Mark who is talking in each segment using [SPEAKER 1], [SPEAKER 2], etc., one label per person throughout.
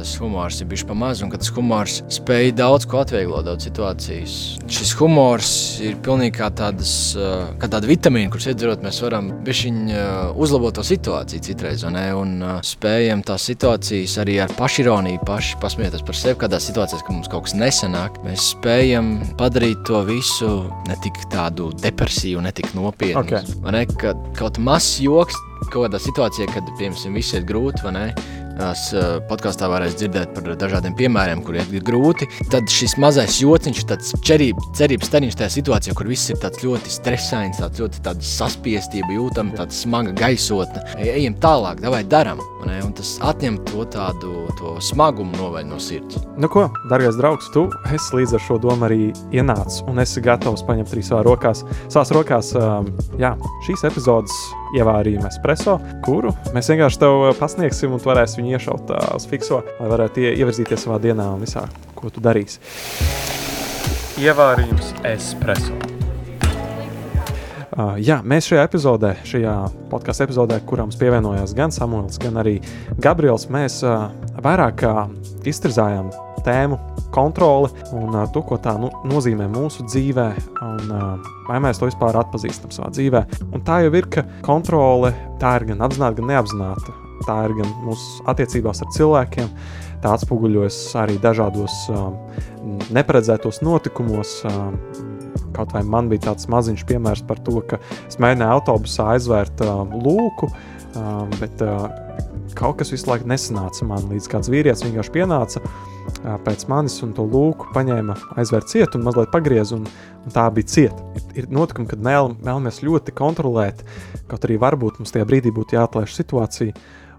[SPEAKER 1] tas humors ir bijis pamazs un ka tas humors spēj daudz ko atvieglot, daudz situācijas. Šis humors ir pilnīgi kā, tādas, kā tāda vitamīna, kuras iedzerot, mēs varam bišķiņ uzlabot to situāciju citreiz, un, un spējam tās situācijas arī ar pašironiju paši pasmieties par sevi, kādā situācijā, ka mums kaut kas nesanāk. Mēs spējam padarīt to visu ne tik tādu depresīvu, ne tik nopietnu.
[SPEAKER 2] Okay.
[SPEAKER 1] Ne, ka kaut mazs joks kaut kādā situācijā, kad, piemēram, viss ir grūti, vai ne? Tās podkāstā varēs dzirdēt par dažādiem piemēriem, kuriem ir grūti. Tad šis mazais jociņš, tāds cerība, cerības stariņš tajā situācijā, kur viss ir ļoti stresains, tāds ļoti tāds saspiestība jūtama, tāda smaga gaisotne. Ejam tālāk, vai darām. Un tas atņem to tādu to smagumu noveļ no sirds.
[SPEAKER 2] Nu ko, darbais draugs, tu esi līdz ar šo domu arī ienācis un esi gatavs paņemt arī savā rokās, savās rokās um, jā, šīs epizodes ievārījumu espreso, kuru mēs vienkārši tev pasniegsim un tu varēsi viņu iešaut uh, uz fikso, lai varētu ievirzīties savā dienā un visā, ko tu darīsi. Ievārījums espreso. Uh, jā, mēs šajā epizodē, šajā podkāstu epizodē, kurām pievienojās gan Samuēls, gan arī Gabriels, mēs uh, vairāk uh, iztirzājām tēmu kontroli un uh, to, ko tā nu, nozīmē mūsu dzīvē, un uh, vai mēs to vispār atpazīstam savā dzīvē. Un tā jau ir, ka kontrole tā ir gan apzināta, gan neapzināta. Tā ir gan mūsu attiecībās ar cilvēkiem, tā atspoguļojas arī dažādos uh, neparedzētos notikumos. Uh, Kaut vai man bija tāds maziņš piemērs par to, ka es mēģināju autobusā aizvērt uh, lūku, uh, bet uh, kaut kas visu laiku nesanāca man. Līdz kāds vīrietis vienkārši pienāca uh, pēc manis un to lūku paņēma aizvērt cietu un mazliet pagriez, un, un tā bija cieta. Ir, ir notikumi, kad mēl, vēlamies ļoti kontrolēt, kaut arī varbūt mums tajā brīdī būtu jāatlaiž situācija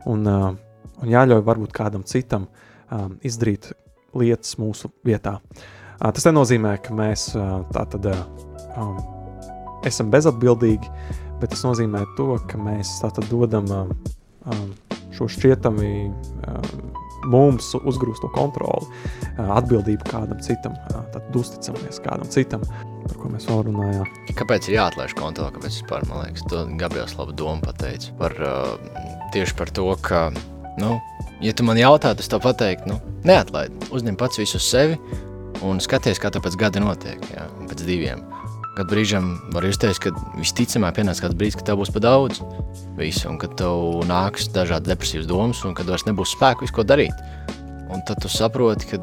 [SPEAKER 2] un, un jāļauj varbūt kādam citam izdarīt lietas mūsu vietā. Tas nenozīmē, ka mēs tā tad esam bezatbildīgi, bet tas nozīmē to, ka mēs tātad dodam um, šo šķietami um, mums uzgrūsto kontroli, atbildību kādam citam, tad uzticamies kādam citam, par ko mēs vēl runājām.
[SPEAKER 1] Kāpēc ir jāatlaiž kontroli? Kāpēc vispār, man liekas, to Gabriels labu domu pateica par uh, tieši par to, ka, nu, ja tu man jautātu, es tev pateiktu, nu, neatlaid, uzņem pats visu uz sevi, un skaties, kā tas pēc gada notiek, jā, pēc diviem. Kad brīžam var justies, ka visticamāk pienāks kāds brīdis, kad tev būs pa daudz visu, un kad tev nāks dažādi depresīvas domas, un kad vairs nebūs spēku visu ko darīt. Un tad tu saproti, ka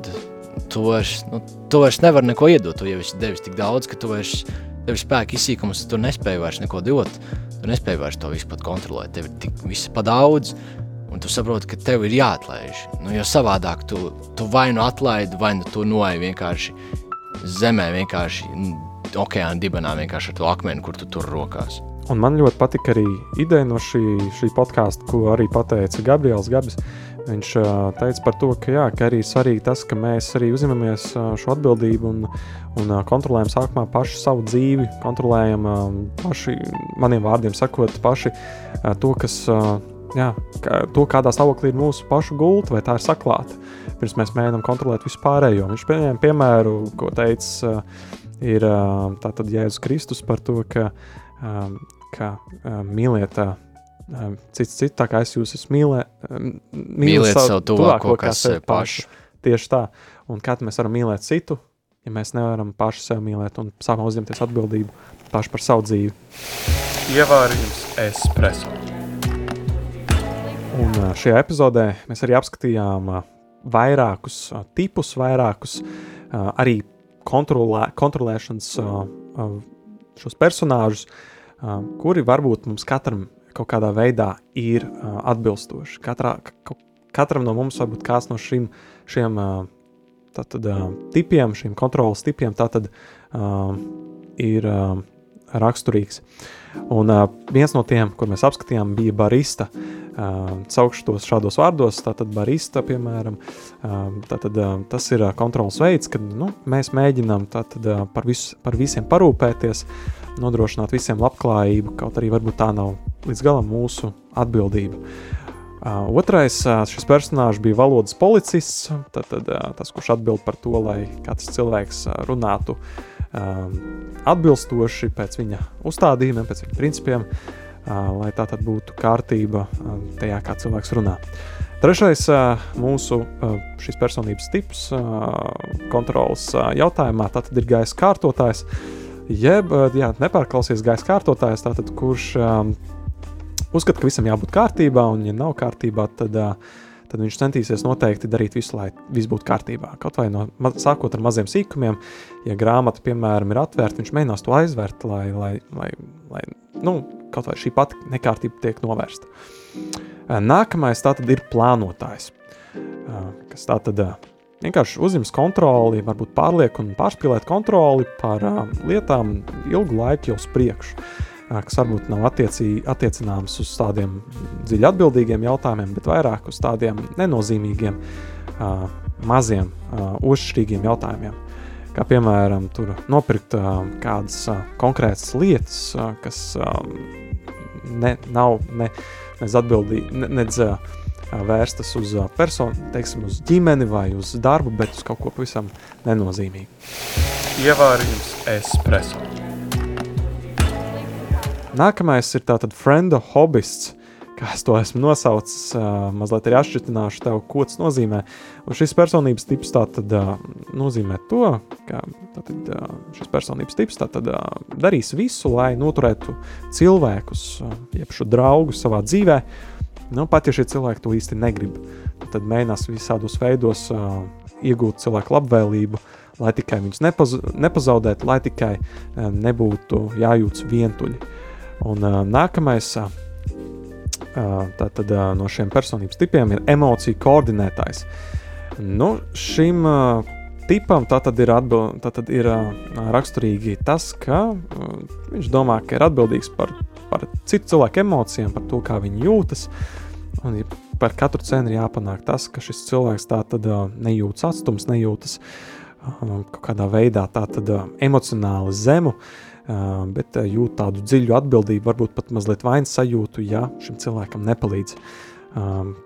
[SPEAKER 1] tu vairs, nu, tu vairs nevar neko iedot, tu jau esi devis tik daudz, ka tu vairs, tev ir spēka izsīkums, tu nespēji vairs neko dot, tu nespēji vairs to visu pat kontrolēt, tev ir tik viss pa daudz, un tu saproti, ka tev ir jāatlaiž. Nu, jo savādāk tu, tu vai nu atlaidi, vai nu tu noej vienkārši zemē, vienkārši okeāna dibenā, vienkārši ar to akmeni, kur tu tur rokās.
[SPEAKER 2] Un man ļoti patika arī ideja no šī, šī podkāsta, ko arī pateica Gabriels Gabis. Viņš teica par to, ka, jā, ka arī svarīgi tas, ka mēs arī uzņemamies šo atbildību un, un kontrolējam sākumā paši savu dzīvi, kontrolējam paši, maniem vārdiem sakot, paši to, kas jā, to, kādā stāvoklī ir mūsu pašu gulta, vai tā ir saklāta. Pirms mēs mēģinām kontrolēt visu pārējo. Viņš pieņēma piemēru, ko teica, ir tātad Jēzus Kristus par to, ka, ka mīliet cits citu, tā kā es jūs esmu mīlē,
[SPEAKER 1] mīliet savu tuvāko, kā sevi pašu.
[SPEAKER 2] Tieši tā. Un kā mēs varam mīlēt citu, ja mēs nevaram paši sev mīlēt un sākam uzņemties atbildību paši par savu dzīvi. Ievārījums espreso. Un šajā epizodē mēs arī apskatījām vairākus tipus, vairākus arī kontrolē, kontrolēšanas šos personāžus, kuri varbūt mums katram kaut kādā veidā ir atbilstoši. Katrā, katram no mums varbūt kāds no šim, šiem tātad, tipiem, šiem kontrolas tipiem tātad ir raksturīgs. Un viens no tiem, kur mēs apskatījām, bija barista. Uh, caukšu tos šādos vārdos, tātad barista, piemēram, tātad tas ir kontrols veids, kad nu, mēs mēģinām tātad par, visu, par visiem parūpēties, nodrošināt visiem labklājību, kaut arī varbūt tā nav līdz galam mūsu atbildība. Uh, otrais uh, šis personāžs bija valodas policists, tad, tad, uh, tas, kurš atbild par to, lai katrs cilvēks runātu atbilstoši pēc viņa uzstādījumiem, pēc viņa principiem, lai tā tad būtu kārtība tajā, kā cilvēks runā. Trešais mūsu šīs personības tips kontrolas jautājumā tātad ir gaisa kārtotājs, jeb jā, nepārklausies gaisa kārtotājs, tātad kurš uzskata, ka visam jābūt kārtībā, un ja nav kārtībā, tad tad viņš centīsies noteikti darīt visu, lai viss būtu kārtībā. Kaut vai no sākot ar maziem sīkumiem, ja grāmata, piemēram, ir atvērta, viņš mēģinās to aizvērt, lai, lai, lai, lai nu, kaut vai šī pati nekārtība tiek novērsta. Nākamais tātad ir plānotājs, kas tātad vienkārši uzņems kontroli, varbūt pārliek un pārspīlēt kontroli par lietām ilgu laiku jau uz priekšu kas varbūt nav attiecī, attiecināms uz tādiem dziļi atbildīgiem jautājumiem, bet vairāk uz tādiem nenozīmīgiem, maziem, ošķirīgiem jautājumiem. Kā piemēram, nopirkt kādas konkrētas lietas, kas ne, nav ne, ne atbildīgi, ne, nedz, vērstas uz personu, teiksim, uz ģimeni vai uz darbu, bet uz kaut ko pavisam nenozīmīgu.
[SPEAKER 3] Ievārījums espreso.
[SPEAKER 2] Nākamais ir tātad frienda hobists, kā es to esmu nosaucis, uh, mazliet arī atšķirtināšu tev, ko tas nozīmē. Un šis personības tips tātad uh, nozīmē to, ka tātad, uh, šis personības tips tātad uh, darīs visu, lai noturētu cilvēkus, uh, jeb šo draugu savā dzīvē, nu, pat ja šie cilvēki to īsti negrib, tad mēģinās visādos veidos uh, iegūt cilvēku labvēlību, lai tikai viņus nepaz nepazaudētu, lai tikai uh, nebūtu jājūtas vientuļi. Un uh, nākamais uh, tātad, uh, no šiem personības tipiem ir emociju koordinētājs. Nu, šim uh, tipam tātad ir, atbild, tātad ir uh, raksturīgi tas, ka uh, viņš domā, ka ir atbildīgs par, par citu cilvēku emocijām, par to, kā viņi jūtas. Un par katru cenu ir jāpanāk tas, ka šis cilvēks tātad uh, nejūtas atstums, nejūtas uh, kaut kādā veidā tātad uh, emocionāli zemu. Uh, bet jūt tādu dziļu atbildību, varbūt pat mazliet vainas sajūtu, ja šim cilvēkam nepalīdz.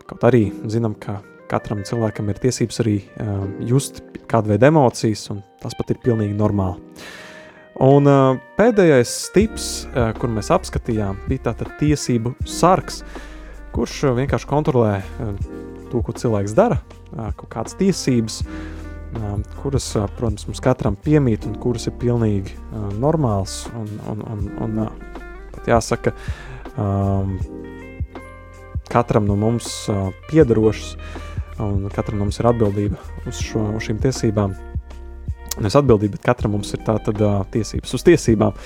[SPEAKER 2] Kaut arī zinām, ka katram cilvēkam ir tiesības arī just kādu veidu emocijas, un tas pat ir pilnīgi normāli. Un pēdējais tips, kur mēs apskatījām, bija tātad tiesību sargs, kurš vienkārši kontrolē to, ko cilvēks dara, kaut kādas tiesības, uh, kuras, protams, mums katram piemīt un kuras ir pilnīgi normāls un, un, un, un pat jāsaka, katram no mums piedarošas un katram mums ir atbildība uz, šo, uz šīm tiesībām. Nevis atbildība, bet katram mums ir tātad uh, tiesības uz tiesībām.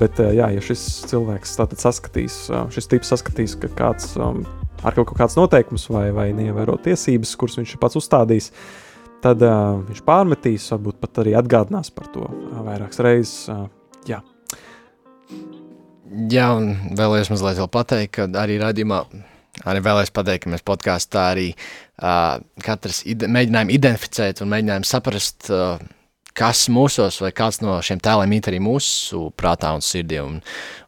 [SPEAKER 2] Bet, uh, jā, ja šis cilvēks tātad saskatīs, uh, šis tips saskatīs, ka kāds um, ar kaut kāds noteikums vai, vai neievēro tiesības, kuras viņš ir pats uzstādījis, uh, tad uh, viņš pārmetīs, varbūt pat arī atgādinās par to uh, vairākas reizes. Uh, jā.
[SPEAKER 1] jā, un vēlējos mazliet vēl pateikt, ka arī radījumā, arī vēlējos pateikt, ka mēs podkāstā arī uh, katrs ide mēģinājām identificēt un mēģinājām saprast, uh, kas mūsos vai kāds no šiem tēliem īt arī mūsu prātā un sirdī. Un,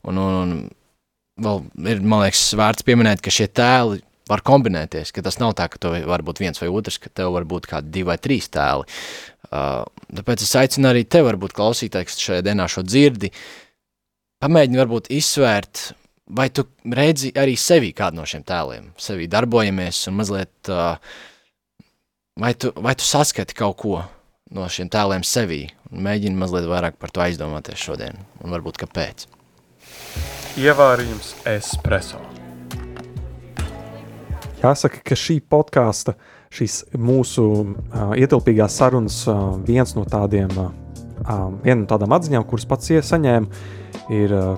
[SPEAKER 1] un, un, un vēl ir, man liekas, vērts pieminēt, ka šie tēli var kombinēties, ka tas nav tā, ka tev var būt viens vai otrs, ka tev var būt kādi divi vai trīs tēli. Uh, tāpēc es aicinu arī tev, varbūt klausītāji, kas šajā dienā šo dzirdi, pamēģini varbūt izsvērt, vai tu redzi arī sevi kādu no šiem tēliem, sevi darbojamies un mazliet, uh, vai, tu, vai tu saskati kaut ko no šiem tēliem sevī un mēģini mazliet vairāk par to aizdomāties šodien un varbūt kāpēc.
[SPEAKER 3] Ievārījums espreso.
[SPEAKER 2] Jāsaka, ka šī podkāsta, šīs mūsu uh, ietilpīgās sarunas, uh, viens no tādiem, uh, viena no tādām atziņām, kuras pats saņēmu, ir uh,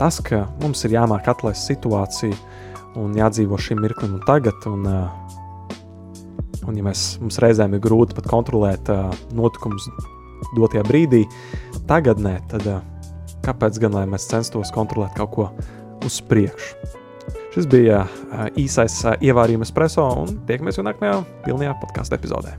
[SPEAKER 2] tas, ka mums ir jāmāk atlaist situāciju un jādzīvo šim mirklim un tagad. Un, uh, un ja mēs, mums reizēm ir grūti pat kontrolēt uh, notikumus dotajā brīdī, tagadnē, tad uh, kāpēc gan lai mēs censtos kontrolēt kaut ko uz priekšu? Šis bija īsais ievārījums preso, un tiekamies jau nākamajā pilnajā podkāstu epizodē.